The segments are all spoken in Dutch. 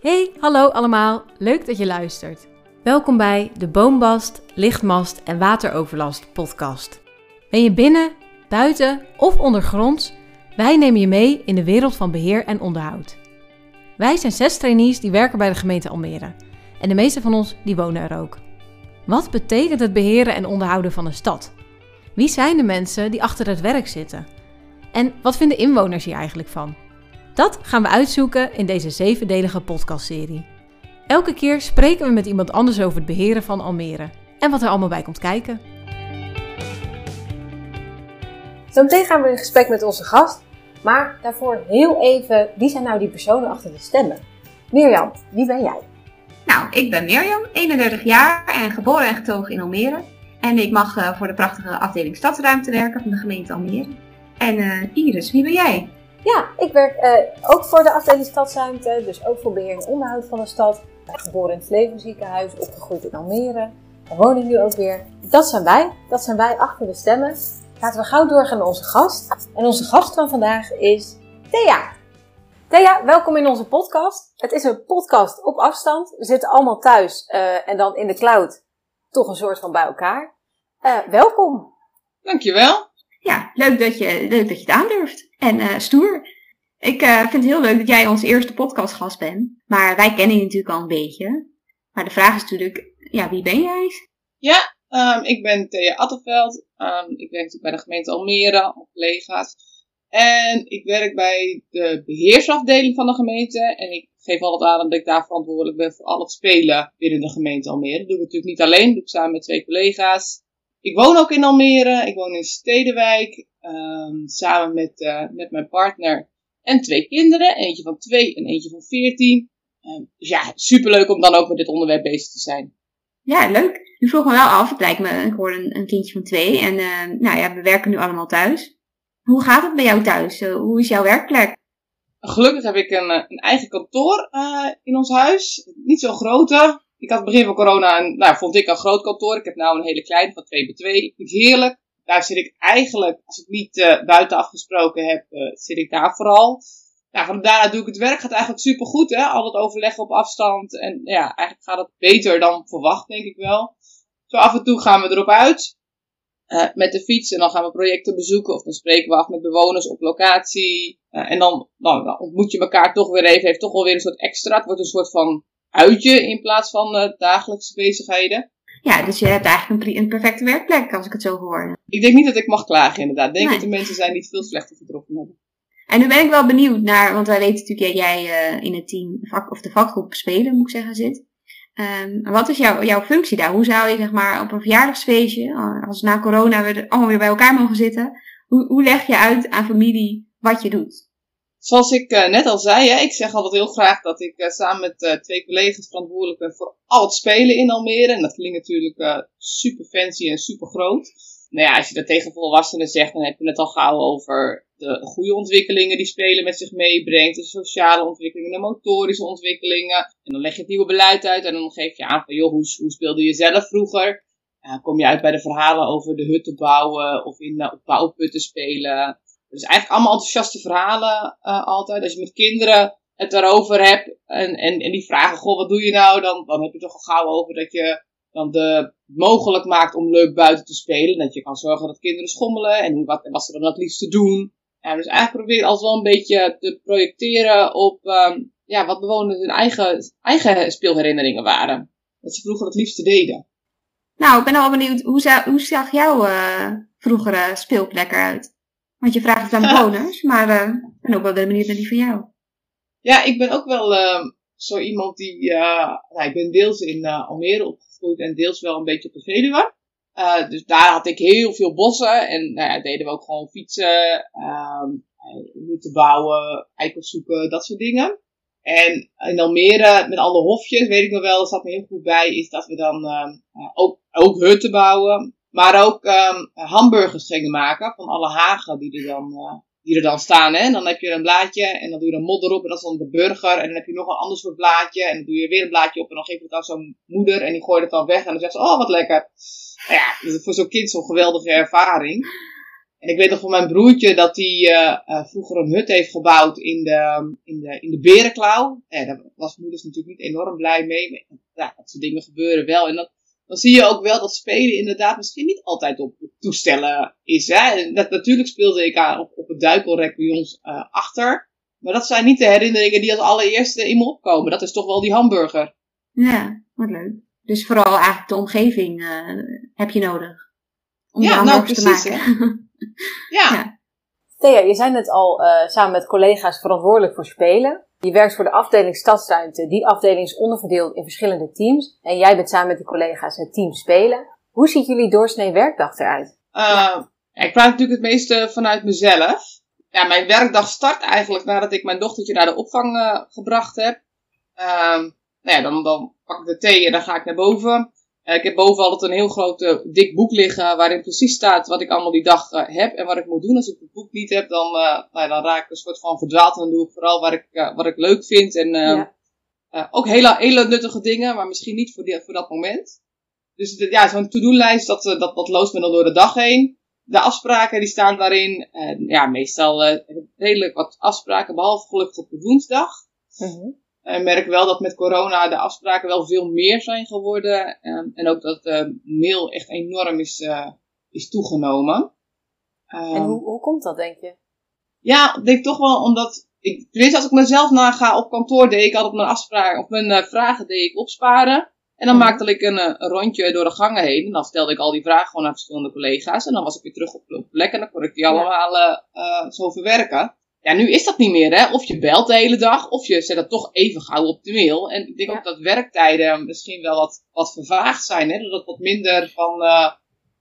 Hey, hallo allemaal. Leuk dat je luistert. Welkom bij de Boombast, Lichtmast en Wateroverlast podcast. Ben je binnen, buiten of ondergronds? Wij nemen je mee in de wereld van beheer en onderhoud. Wij zijn zes trainees die werken bij de gemeente Almere. En de meeste van ons die wonen er ook. Wat betekent het beheren en onderhouden van een stad? Wie zijn de mensen die achter het werk zitten? En wat vinden inwoners hier eigenlijk van? Dat gaan we uitzoeken in deze zevendelige podcastserie. Elke keer spreken we met iemand anders over het beheren van Almere en wat er allemaal bij komt kijken. Zometeen gaan we in gesprek met onze gast, maar daarvoor heel even, wie zijn nou die personen achter de stemmen? Mirjam, wie ben jij? Nou, ik ben Mirjam, 31 jaar en geboren en getogen in Almere. En ik mag uh, voor de prachtige afdeling Stadsruimte werken van de gemeente Almere. En uh, Iris, wie ben jij? Ja, ik werk uh, ook voor de afdeling Stadsruimte, dus ook voor beheer en onderhoud van de stad. Geboren in het Flevenziekenhuis, opgegroeid in Almere. Woon ik nu ook weer. Dat zijn wij, dat zijn wij achter de stemmen. Laten we gauw doorgaan naar onze gast. En onze gast van vandaag is Thea. Thea, welkom in onze podcast. Het is een podcast op afstand. We zitten allemaal thuis uh, en dan in de cloud toch een soort van bij elkaar. Uh, welkom. Dankjewel. Ja, leuk dat je, leuk dat je het aandurft. En uh, stoer. Ik uh, vind het heel leuk dat jij onze eerste podcastgast bent. Maar wij kennen je natuurlijk al een beetje. Maar de vraag is natuurlijk, ja, wie ben jij? Ja, um, ik ben Thea Attenveld. Um, ik werk natuurlijk bij de gemeente Almere, op collega's. En ik werk bij de beheersafdeling van de gemeente. En ik geef altijd aan dat ik daar verantwoordelijk ben voor al het spelen binnen de gemeente Almere. Dat doe ik natuurlijk niet alleen, dat doe ik samen met twee collega's. Ik woon ook in Almere, ik woon in Stedenwijk, um, samen met, uh, met mijn partner en twee kinderen. Eentje van twee en eentje van veertien. Um, dus ja, superleuk om dan ook met dit onderwerp bezig te zijn. Ja, leuk. U vroeg me wel af, het lijkt me, ik hoorde een, een kindje van twee en uh, nou ja, we werken nu allemaal thuis. Hoe gaat het bij jou thuis? Uh, hoe is jouw werkplek? Gelukkig heb ik een, een eigen kantoor in ons huis. Niet zo grote. Ik had begin van corona een, nou, vond ik een groot kantoor. Ik heb nu een hele kleine van 2 bij 2. Vind ik heerlijk. Daar zit ik eigenlijk, als ik niet uh, buiten afgesproken heb, uh, zit ik daar vooral. Nou, van daarna doe ik het werk. Gaat eigenlijk super goed, hè. Al dat overleggen op afstand. En ja, eigenlijk gaat het beter dan verwacht, denk ik wel. Zo af en toe gaan we erop uit. Uh, met de fiets. En dan gaan we projecten bezoeken. Of dan spreken we af met bewoners op locatie. En dan, dan, dan, ontmoet je elkaar toch weer even. Heeft toch wel weer een soort extra. Het wordt een soort van uitje in plaats van uh, dagelijkse bezigheden. Ja, dus je hebt eigenlijk een, een, perfecte werkplek als ik het zo hoor. Ik denk niet dat ik mag klagen inderdaad. Ik denk nee. dat er mensen zijn die het veel slechter getroffen hebben. En nu ben ik wel benieuwd naar, want wij weten natuurlijk dat jij uh, in het team vak, of de vakgroep spelen, moet ik zeggen, zit. Um, wat is jouw, jouw functie daar? Hoe zou je zeg maar op een verjaardagsfeestje, als na corona we allemaal weer bij elkaar mogen zitten, hoe, hoe leg je uit aan familie wat je doet? Zoals ik uh, net al zei, hè, ik zeg altijd heel graag dat ik uh, samen met uh, twee collega's verantwoordelijk ben voor al het spelen in Almere. En dat klinkt natuurlijk super fancy en super groot. Nou ja, als je dat tegen volwassenen zegt, dan heb je het al gauw over de goede ontwikkelingen die spelen met zich meebrengt. De sociale ontwikkelingen, de motorische ontwikkelingen. En dan leg je het nieuwe beleid uit en dan geef je aan van, joh, hoe, hoe speelde je zelf vroeger? Kom je uit bij de verhalen over de hutten bouwen of in, op bouwputten spelen. Dus eigenlijk allemaal enthousiaste verhalen uh, altijd. Als je met kinderen het daarover hebt en, en, en die vragen, goh, wat doe je nou? Dan, dan heb je toch al gauw over dat je dan de mogelijk maakt om leuk buiten te spelen. Dat je kan zorgen dat kinderen schommelen en wat, wat ze dan het liefste doen. Ja, dus eigenlijk probeer je altijd wel een beetje te projecteren op um, ja, wat bewoners hun eigen, eigen speelherinneringen waren. Dat ze vroeger het liefste deden. Nou, ik ben al benieuwd, hoe, zag, hoe zag jouw uh, vroegere speelplek eruit? Want je vraagt het aan bewoners, maar uh, ik ben ook wel benieuwd naar die van jou. Ja, ik ben ook wel uh, zo iemand die, uh, nou, ik ben deels in Almere opgegroeid en deels wel een beetje op de Veluwe. dus daar had ik heel veel bossen en nou ja, deden we ook gewoon fietsen, um, hutten bouwen, eikels zoeken, dat soort dingen. En in Almere, met alle hofjes, weet ik nog wel, dat zat me heel goed bij, is dat we dan ook, ook hutten bouwen. Maar ook um, hamburgers gingen maken van alle hagen die er dan, uh, die er dan staan. Hè? Dan heb je een blaadje en dan doe je er modder op en dat is dan de burger. En dan heb je nog een ander soort blaadje en dan doe je weer een blaadje op en dan geef je het aan zo'n moeder en die gooit het dan weg. En dan zegt ze, oh wat lekker. Nou ja, dus voor zo'n kind zo'n geweldige ervaring. En ik weet nog van mijn broertje dat hij uh, vroeger een hut heeft gebouwd in de, in de, in de berenklauw. Ja, daar was moeders natuurlijk niet enorm blij mee. Maar ja, dat soort dingen gebeuren wel. En dat, dan zie je ook wel dat spelen inderdaad misschien niet altijd op, toestellen is. Hè? Dat, natuurlijk speelde ik aan op, op het duikelrek bij ons uh, achter. Maar dat zijn niet de herinneringen die als allereerste in me opkomen. Dat is toch wel die hamburger. Ja, wat leuk. Dus vooral eigenlijk de omgeving uh, heb je nodig. Om ja, nou precies. Te maken. ja. ja. Thea, je zijn net al uh, samen met collega's verantwoordelijk voor spelen. Je werkt voor de afdeling Stadsruimte. Die afdeling is onderverdeeld in verschillende teams. En jij bent samen met de collega's het team Spelen. Hoe ziet jullie doorsnee werkdag eruit? Uh, ik praat natuurlijk het meeste vanuit mezelf. Ja, mijn werkdag start eigenlijk nadat ik mijn dochtertje naar de opvang uh, gebracht heb. Uh, nou ja, dan, dan pak ik de thee en dan ga ik naar boven. Uh, ik heb boven altijd een heel groot uh, dik boek liggen waarin precies staat wat ik allemaal die dag uh, heb en wat ik moet doen. Als ik het boek niet heb, dan, nou, dan raak ik een soort van verdwaald en dan doe ik vooral wat ik, wat ik leuk vind. En ja. ook hele, hele nuttige dingen, maar misschien niet voor, die, voor dat moment. Dus de, ja, zo'n to-do-lijst, dat, dat, dat loost me dan door de dag heen. De afspraken die staan daarin. ja, meestal redelijk wat afspraken, behalve gelukkig op de woensdag. -huh. Ik merk wel dat met corona de afspraken wel veel meer zijn geworden. Um, en ook dat de mail echt enorm is, uh, is toegenomen. En hoe, hoe komt dat, denk je? Ja, ik denk toch wel omdat. Ik, tenminste, als ik mezelf naga op kantoor, deed ik altijd mijn afspraken of mijn uh, vragen deed ik opsparen. En dan mhm. maakte ik een, een, rondje door de gangen heen. En dan stelde ik al die vragen gewoon aan verschillende collega's. En dan was ik weer terug op de plek en dan kon ik die allemaal uh, zo verwerken. Ja, nu is dat niet meer, hè. Of je belt de hele dag, of je zet het toch even gauw op de mail. En ik denk ook dat werktijden misschien wel wat, wat vervaagd zijn, hè. Dat het wat minder van, uh,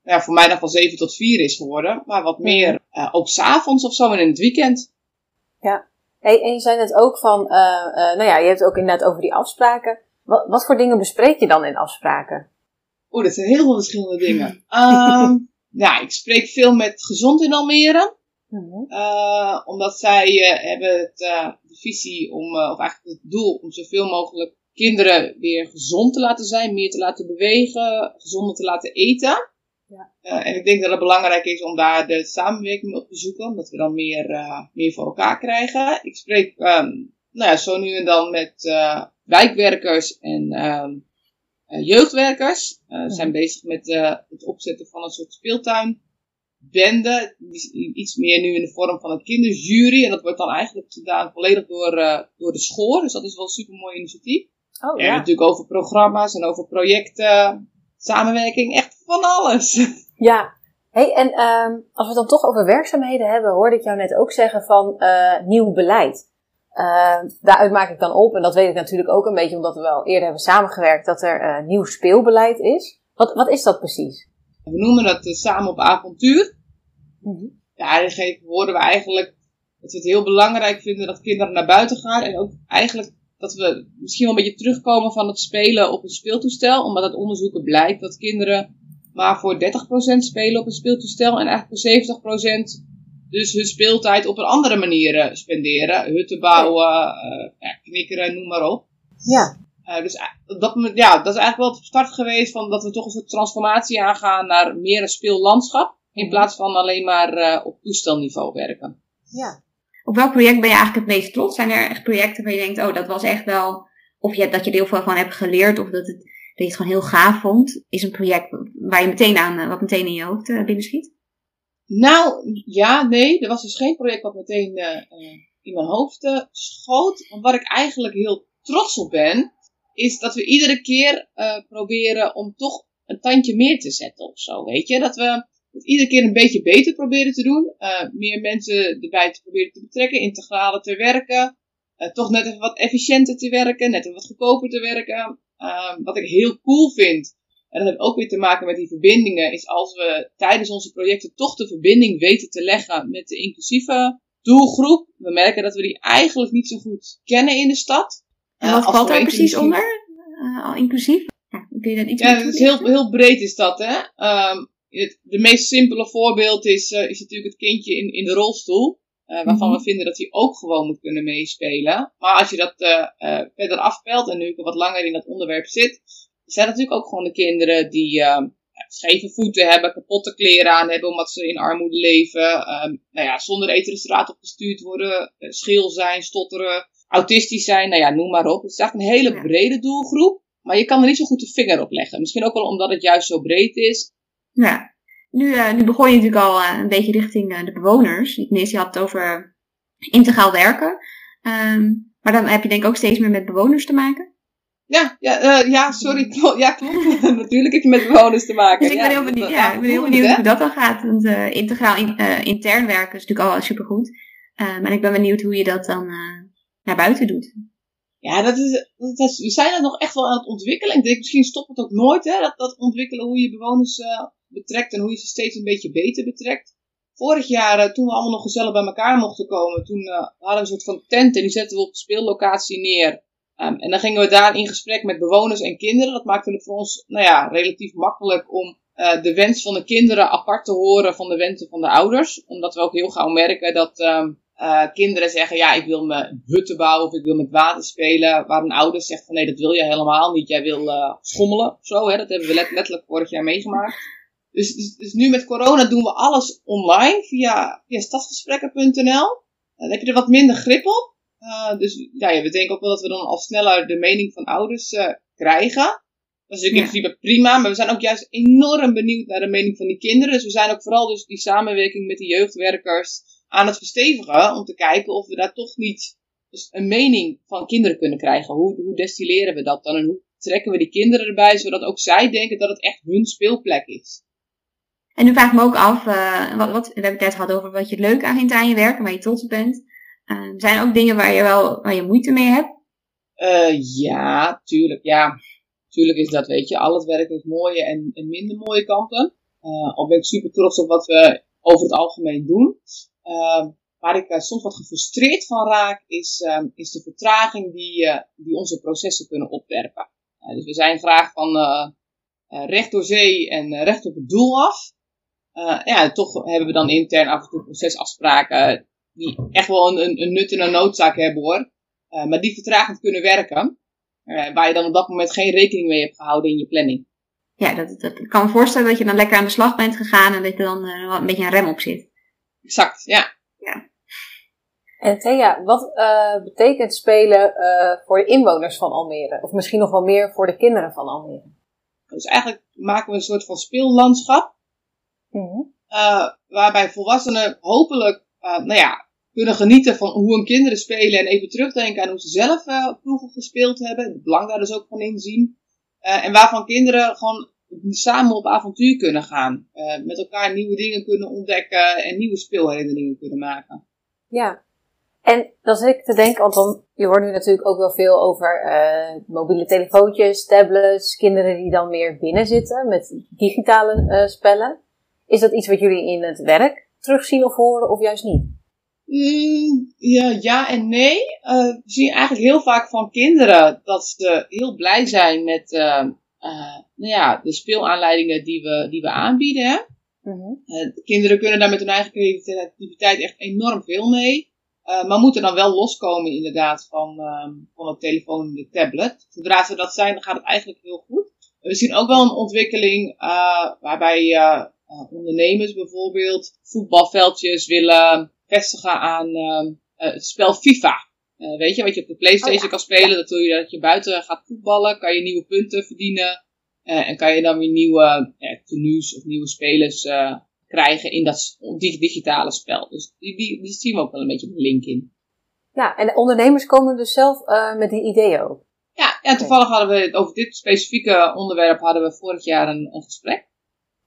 ja, voor mij dan van 7 tot 4 is geworden. Maar wat meer, uh, ook s'avonds of zo en in het weekend. Ja. Hey, en je zei net ook van, uh, nou ja, je hebt het ook inderdaad over die afspraken. Wat, wat voor dingen bespreek je dan in afspraken? Oeh, dat zijn heel veel verschillende dingen. um, ja, ik spreek veel met Gezond in Almere. Uh, omdat zij uh, hebben het, uh, de visie om, of eigenlijk het doel om zoveel mogelijk kinderen weer gezond te laten zijn, meer te laten bewegen, gezonder te laten eten. Ja. en ik denk dat het belangrijk is om daar de samenwerking op te zoeken, omdat we dan meer, meer voor elkaar krijgen. Ik spreek um, nou ja, zo nu en dan met wijkwerkers en um, jeugdwerkers. Ze zijn bezig met het opzetten van een soort speeltuin bende. Iets meer nu in de vorm van een kinderjury. En dat wordt dan eigenlijk gedaan volledig door, uh, door de schoor. Dus dat is wel een super mooi initiatief. Oh, ja. En natuurlijk over programma's en over projecten, samenwerking, echt van alles. Ja, hey, en um, als we het dan toch over werkzaamheden hebben, hoorde ik jou net ook zeggen van uh, nieuw beleid. Uh, daaruit maak ik dan op, en dat weet ik natuurlijk ook een beetje omdat we wel eerder hebben samengewerkt, dat er uh, nieuw speelbeleid is. Wat, wat is dat precies? We noemen dat samen op avontuur. Mm Ja, horen we eigenlijk dat we het heel belangrijk vinden dat kinderen naar buiten gaan. En ook eigenlijk dat we misschien wel een beetje terugkomen van het spelen op een speeltoestel. Omdat uit onderzoeken blijkt dat kinderen maar voor 30% spelen op een speeltoestel. En eigenlijk voor 70% dus hun speeltijd op een andere manier eh, spenderen. Hutten bouwen, uh, ja, knikkeren, noem maar op. Ja. Uh, dus dat, ja, dat is eigenlijk wel het start geweest van dat we toch een soort transformatie aangaan naar meer een speellandschap. In plaats van alleen maar uh, op toestelniveau werken. Ja. Op welk project ben je eigenlijk het meest trots? Zijn er echt projecten waar je denkt, oh, dat was echt wel... Of je, dat je er heel veel van hebt geleerd, of dat, het, dat je het gewoon heel gaaf vond. Is een project waar je meteen aan, eh, wat meteen in je hoofd uh, binnenschiet? Nou, ja, nee. Er was dus geen project wat meteen in mijn hoofd schoot. Want waar ik eigenlijk heel trots op ben, is dat we iedere keer proberen om toch een tandje meer te zetten of zo. Weet je, dat we het iedere keer een beetje beter proberen te doen. Uh, meer mensen erbij te proberen te betrekken, integraler te werken. Uh, toch net even wat efficiënter te werken, net even wat goedkoper te werken. Uh, wat ik heel cool vind, en dat heeft ook weer te maken met die verbindingen, is als we tijdens onze projecten toch de verbinding weten te leggen met de inclusieve doelgroep. We merken dat we die eigenlijk niet zo goed kennen in de stad. En wat valt daar precies onder? inclusief? Ja, kun je dat iets ja, het is heel, heel breed is dat, hè. Um, het de meest simpele voorbeeld is, uh, is natuurlijk het kindje in, in de rolstoel. Uh, waarvan mhm. we vinden dat hij ook gewoon moet kunnen meespelen. Maar als je dat uh, verder afpelt en nu ik wat langer in dat onderwerp zit, zijn natuurlijk ook gewoon de kinderen die scheve voeten hebben, kapotte kleren aan hebben omdat ze in armoede leven, ehm, nou ja, zonder eten de straat opgestuurd worden, schil zijn, stotteren, autistisch zijn, nou ja, noem maar op. Het is eigenlijk een hele brede doelgroep, maar je kan er niet zo goed de vinger op leggen. Misschien ook wel omdat het juist zo breed is. Ja, nu, uh, nu begon je natuurlijk al uh, een beetje richting de bewoners. Je had het over integraal werken. Um, maar dan heb je denk ik ook steeds meer met bewoners te maken. Ja, ja, uh, ja sorry. Ja, klopt. Natuurlijk heb je met bewoners te maken. Dus ik ben heel benieuwd, ja, ik ben heel benieuwd hoe dat dan gaat. Want uh, integraal in, uh, intern werken is natuurlijk al supergoed. maar ik ben benieuwd hoe je dat dan naar buiten doet. Ja, dat is, dat is, we zijn er nog echt wel aan het ontwikkelen. Ik denk, misschien stopt het ook nooit, hè, dat, dat ontwikkelen hoe je bewoners betrekt en hoe je ze steeds een beetje beter betrekt. Vorig jaar, toen we allemaal nog gezellig bij elkaar mochten komen, toen hadden we een soort van tent en die zetten we op de speellocatie neer. Um, en dan gingen we daar in gesprek met bewoners en kinderen. Dat maakte het voor ons nou ja, relatief makkelijk om uh, de wens van de kinderen apart te horen van de wensen van de ouders. Omdat we ook heel gauw merken dat uh, kinderen zeggen, ja, ik wil mijn hutten bouwen of ik wil met water spelen. Waar een ouder zegt van nee, dat wil je helemaal niet. Jij wil schommelen zo. Hè? Dat hebben we let letterlijk vorig jaar meegemaakt. Dus, dus, dus, nu met corona doen we alles online via, via stadsgesprekken.nl. Dan heb je er wat minder grip op. Uh, dus ja, we denken ook wel dat we dan al sneller de mening van ouders uh, krijgen. Dat is natuurlijk in principe prima, maar we zijn ook juist enorm benieuwd naar de mening van die kinderen. Dus we zijn ook vooral dus die samenwerking met de jeugdwerkers aan het verstevigen. Om te kijken of we daar toch niet dus een mening van kinderen kunnen krijgen. Hoe, hoe destilleren we dat dan en hoe trekken we die kinderen erbij, zodat ook zij denken dat het echt hun speelplek is. En nu vraag ik me ook af, uh, wat, wat, we hebben het net gehad over wat je leuk aan vindt aan je werk waar je trots op bent. Uh, zijn er ook dingen waar je wel waar je moeite mee hebt? Uh, ja, tuurlijk. Ja, tuurlijk is dat, weet je. Al het werk heeft mooie en, en minder mooie kanten. Al ben ik super trots op wat we over het algemeen doen. waar ik soms wat gefrustreerd van raak, is, is de vertraging die, die onze processen kunnen opwerpen. dus we zijn graag van recht door zee en recht op het doel af. Ja, toch hebben we dan intern af en toe procesafspraken die echt wel een, een, nut en een noodzaak hebben hoor. Uh, maar die vertragend kunnen werken. Uh, waar je dan op dat moment geen rekening mee hebt gehouden in je planning. Ja, dat, dat, ik kan me voorstellen dat je dan lekker aan de slag bent gegaan en dat je dan uh, een beetje een rem op zit. Exact, ja. ja. En Thea, wat betekent spelen voor de inwoners van Almere? Of misschien nog wel meer voor de kinderen van Almere? Dus eigenlijk maken we een soort van speellandschap. Mm -hmm. waarbij volwassenen hopelijk nou ja, kunnen genieten van hoe hun kinderen spelen en even terugdenken aan hoe ze zelf uh, vroeger gespeeld hebben. Het belang daar dus ook van inzien. En waarvan kinderen gewoon samen op avontuur kunnen gaan. Met elkaar nieuwe dingen kunnen ontdekken en nieuwe speelherinneringen kunnen maken. Ja, en dan zit ik te denken, want dan, je hoort nu natuurlijk ook wel veel over mobiele telefoontjes, tablets, kinderen die dan meer binnen zitten met digitale spellen. Is dat iets wat jullie in het werk terugzien of horen of juist niet? Mm, ja, ja en nee. Uh, we zien eigenlijk heel vaak van kinderen dat ze heel blij zijn met uh, uh, nou ja, de speelaanleidingen die we, die we aanbieden. Mm kinderen kunnen daar met hun eigen creativiteit echt enorm veel mee. maar moeten dan wel loskomen inderdaad van, ehm, van de telefoon en de tablet. Zodra ze dat zijn, dan gaat het eigenlijk heel goed. We zien ook wel een ontwikkeling waarbij ondernemers bijvoorbeeld voetbalveldjes willen vestigen aan uh, het spel FIFA. Uh, weet je, wat je op de Playstation oh, kan spelen, dat doe je dat je buiten gaat voetballen, kan je nieuwe punten verdienen. En kan je dan weer nieuwe tenues of nieuwe spelers krijgen in dat digitale spel. Dus die, die, die zien we ook wel een beetje de link in. Ja, en de ondernemers komen dus zelf met die ideeën ook. Ja, en toevallig hadden we over dit specifieke onderwerp hadden we vorig jaar een, een gesprek.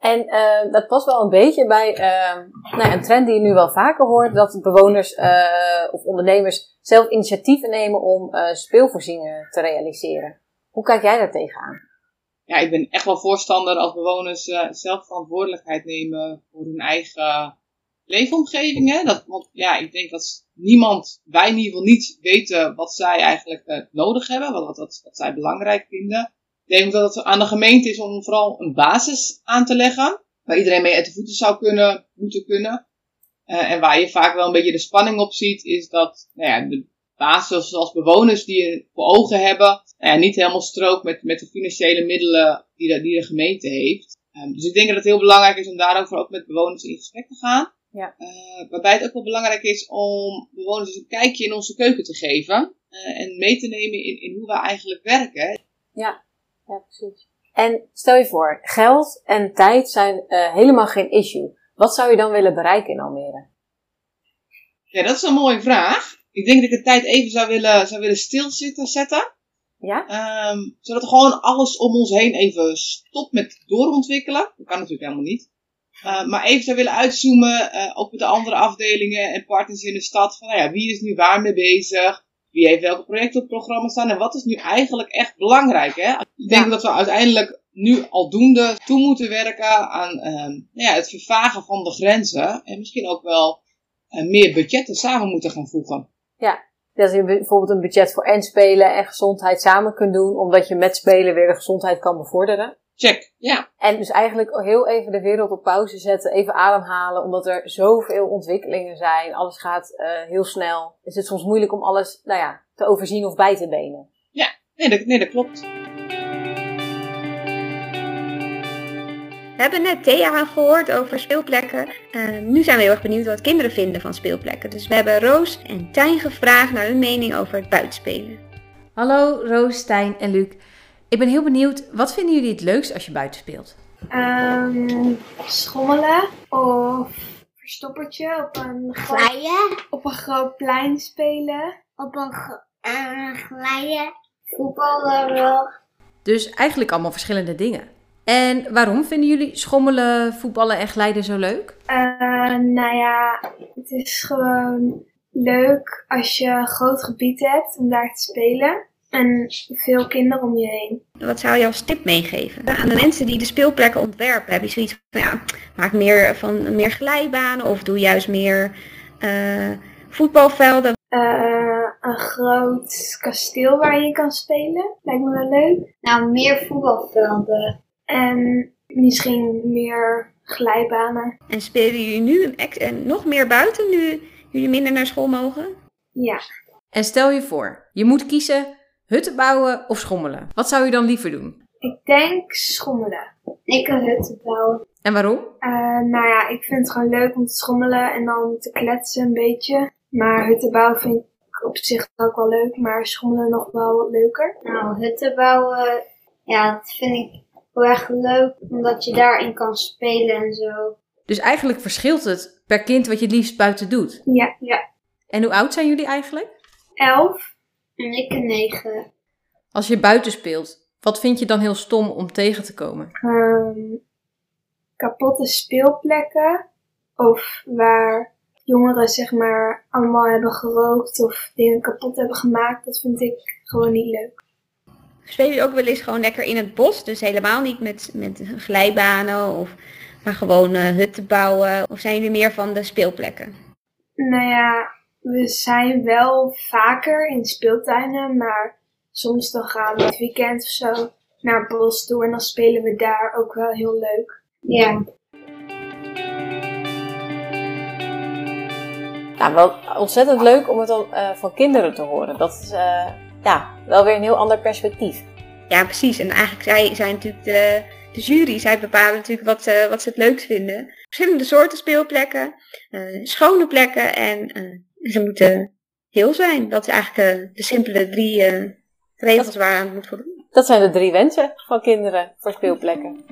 En uh, dat past wel een beetje bij uh, nou ja, een trend die je nu wel vaker hoort, dat bewoners uh, of ondernemers zelf initiatieven nemen om speelvoorzieningen te realiseren. Hoe kijk jij daar tegenaan? Ja, ik ben echt wel voorstander als bewoners zelf verantwoordelijkheid nemen voor hun eigen leefomgeving. Hè? Dat, want ja, ik denk dat niemand, wij in ieder geval niet weten wat zij eigenlijk nodig hebben, wat, wat, wat zij belangrijk vinden. Ik denk dat het aan de gemeente is om vooral een basis aan te leggen. Waar iedereen mee uit de voeten zou kunnen, moeten kunnen. Uh, en waar je vaak wel een beetje de spanning op ziet, is dat nou ja, de basis zoals bewoners die je voor ogen hebben, nou ja, niet helemaal strookt met, met de financiële middelen die de, die de gemeente heeft. Ehm, dus ik denk dat het heel belangrijk is om daarover ook met bewoners in gesprek te gaan. Ja. Eh, waarbij het ook wel belangrijk is om bewoners een kijkje in onze keuken te geven. eh, en mee te nemen in, in hoe we eigenlijk werken. Ja, ja, precies. En stel je voor, geld en tijd zijn eh, helemaal geen issue. Wat zou je dan willen bereiken in Almere? Ja, dat is een mooie vraag. Ik denk dat ik de tijd even zou willen, zou willen stilzitten zetten. Ja? Ehm, zodat gewoon alles om ons heen even stopt met doorontwikkelen. Dat kan natuurlijk helemaal niet. Uh, maar even zou willen uitzoomen, uh, ook met de andere afdelingen en partners in de stad. Van, nou ja, wie is nu waar mee bezig? Wie heeft welke projecten op het programma staan? En wat is nu eigenlijk echt belangrijk? Hè? Ik denk Ja. dat we uiteindelijk nu aldoende toe moeten werken aan ehm, nou ja, het vervagen van de grenzen. En misschien ook wel eh, meer budgetten samen moeten gaan voegen. Dat je bijvoorbeeld een budget voor en spelen en gezondheid samen kunt doen, omdat je met spelen weer de gezondheid kan bevorderen. Check, ja. En dus eigenlijk heel even de wereld op pauze zetten, even ademhalen, omdat er zoveel ontwikkelingen zijn. Alles gaat eh, heel snel. Is het soms moeilijk om alles nou ja, te overzien of bij te benen. Nee, dat, nee, dat klopt. We hebben net Thea gehoord over speelplekken. Eh, nu zijn we heel erg benieuwd wat kinderen vinden van speelplekken. Dus we hebben Roos en Tijn gevraagd naar hun mening over het buitenspelen. Hallo Roos, Stijn en Luc. Ik ben heel benieuwd, wat vinden jullie het leukst als je buiten speelt? Ehm, schommelen of verstoppertje op een, Glijden, op een groot plein spelen. op een eh, glijden, voetballen. Dus eigenlijk allemaal verschillende dingen. En waarom vinden jullie schommelen, voetballen en glijden zo leuk? Eh, nou ja, het is gewoon leuk als je een groot gebied hebt om daar te spelen. En veel kinderen om je heen. Wat zou je als tip meegeven aan de mensen die de speelplekken ontwerpen? Heb je zoiets van, ja, maak meer van meer glijbanen of doe juist meer eh, voetbalvelden? Eh, een groot kasteel waar je kan spelen. Lijkt me wel leuk. Nou, meer voetbalvelden. En misschien meer glijbanen. En spelen jullie nu een ex- en nog meer buiten nu jullie minder naar school mogen? Ja. En stel je voor, je moet kiezen hutten bouwen of schommelen. Wat zou je dan liever doen? Ik denk schommelen. Ik een hut bouwen. En waarom? Eh, nou ja, ik vind het gewoon leuk om te schommelen en dan te kletsen een beetje. Maar hutten bouwen vind ik op zich ook wel leuk, maar schommelen nog wel leuker. Nou, hutten bouwen, ja, dat vind ik heel erg leuk. Omdat je daarin kan spelen en zo. Dus eigenlijk verschilt het per kind wat je het liefst buiten doet. Ja, ja. En hoe oud zijn jullie eigenlijk? Elf. En ik een negen. Als je buiten speelt, wat vind je dan heel stom om tegen te komen? Ehm, kapotte speelplekken. Of waar jongeren zeg maar allemaal hebben gerookt of dingen kapot hebben gemaakt. Dat vind ik gewoon niet leuk. Spelen jullie ook wel eens gewoon lekker in het bos? Dus helemaal niet met, met glijbanen of maar gewoon eh, hutten bouwen? Of zijn jullie meer van de speelplekken? Nou ja, we zijn wel vaker in speeltuinen, maar soms dan gaan we het weekend of zo naar het bos toe en dan spelen we daar ook wel heel leuk. Ja. Nou, wel ontzettend leuk om het dan eh, van kinderen te horen. Dat is eh, ja, wel weer een heel ander perspectief. Ja, precies. En eigenlijk zij zijn natuurlijk de, de jury. Zij bepalen natuurlijk wat, ze wat ze het leukst vinden. Verschillende soorten speelplekken, eh, schone plekken en eh, ze moeten heel zijn. Dat is eigenlijk eh, de simpele drie eh, regels waar aan moet voldoen. Dat zijn de drie wensen van kinderen voor speelplekken.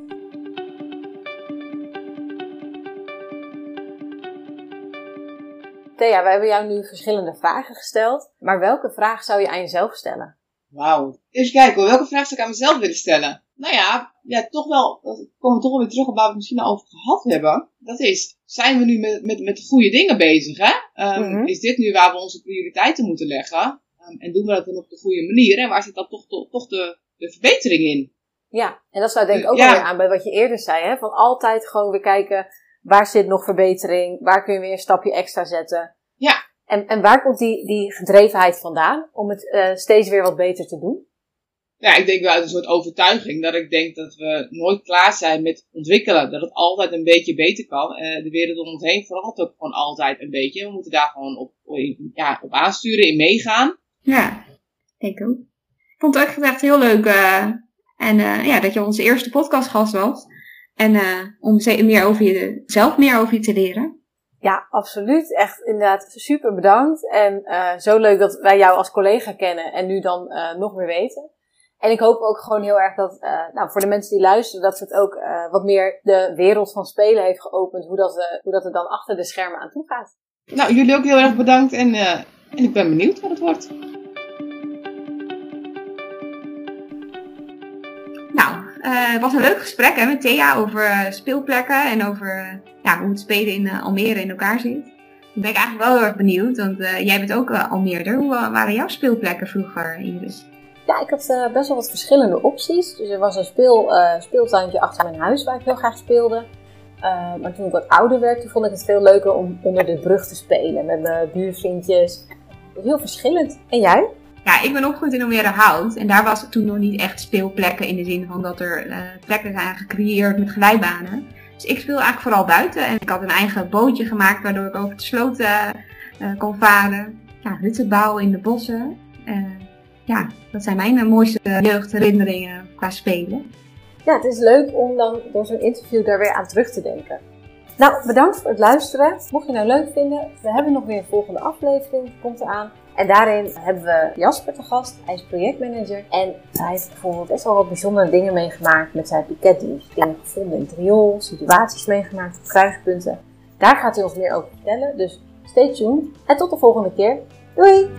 Thea, we hebben jou nu verschillende vragen gesteld. Maar welke vraag zou je aan jezelf stellen? Wauw. Even kijken welke vraag zou ik aan mezelf willen stellen? Nou ja, ja toch wel, dat komen we toch wel weer terug op waar we het misschien al over gehad hebben. Dat is, zijn we nu met, met, met de goede dingen bezig, hè? Ehm, Mhm. Is dit nu waar we onze prioriteiten moeten leggen? Ehm, en doen we dat dan op de goede manier? En waar zit dan toch, toch, toch de, de verbetering in? Ja, en dat sluit denk ik ook Ja. weer aan bij wat je eerder zei. Hè? Van altijd gewoon weer kijken, waar zit nog verbetering? Waar kun je weer een stapje extra zetten? Ja. En, en waar komt die, die gedrevenheid vandaan om het eh, steeds weer wat beter te doen? Ja, ik denk wel uit een soort overtuiging dat ik denk dat we nooit klaar zijn met ontwikkelen. Dat het altijd een beetje beter kan. Eh, de wereld om ons heen verandert ook gewoon altijd een beetje. We moeten daar gewoon op, ja, op aansturen, in meegaan. Ja, ik ook. Ik vond het echt, echt heel leuk. eh, en eh, ja, dat je onze eerste podcastgast was. En uh, om meer over je, zelf meer over je te leren. Ja, absoluut. Echt inderdaad super bedankt. En uh, zo leuk dat wij jou als collega kennen en nu dan uh, nog meer weten. En ik hoop ook gewoon heel erg dat, nou, voor de mensen die luisteren, dat het ook wat meer de wereld van spelen heeft geopend. Hoe dat, hoe dat er dan achter de schermen aan toe gaat. Nou, jullie ook heel erg bedankt en, en ik ben benieuwd wat het wordt. Uh, het was een leuk gesprek hè, met Thea over speelplekken en over ja, hoe het spelen in Almere in elkaar zit. Dan ben ik eigenlijk wel heel erg benieuwd, want jij bent ook Almeerder. Hoe waren jouw speelplekken vroeger, Iris? Ja, ik had best wel wat verschillende opties. Dus er was een speel, speeltuintje achter mijn huis waar ik heel graag speelde. maar toen ik wat ouder werd, vond ik het veel leuker om onder de brug te spelen met mijn buurvriendjes. Heel verschillend. En jij? Ja, ik ben opgegroeid in Almere Hout. En daar was toen nog niet echt speelplekken in de zin van dat er uh, plekken zijn gecreëerd met glijbanen. Dus ik speel eigenlijk vooral buiten. En ik had een eigen bootje gemaakt waardoor ik over de sloot uh, kon varen. Ja, hutten bouwen in de bossen. ja, dat zijn mijn mooiste jeugdherinneringen qua spelen. Ja, het is leuk om dan door zo'n interview daar weer aan terug te denken. Nou, bedankt voor het luisteren. Mocht je nou leuk vinden, we hebben nog weer een volgende aflevering. Komt eraan. En daarin hebben we Jasper te gast. Hij is projectmanager. En hij heeft bijvoorbeeld best wel wat bijzondere dingen meegemaakt met zijn piketdienst. Dingen gevonden in het situaties meegemaakt kruispunten. Daar gaat hij ons meer over vertellen. Dus stay tuned. En tot de volgende keer. Doei!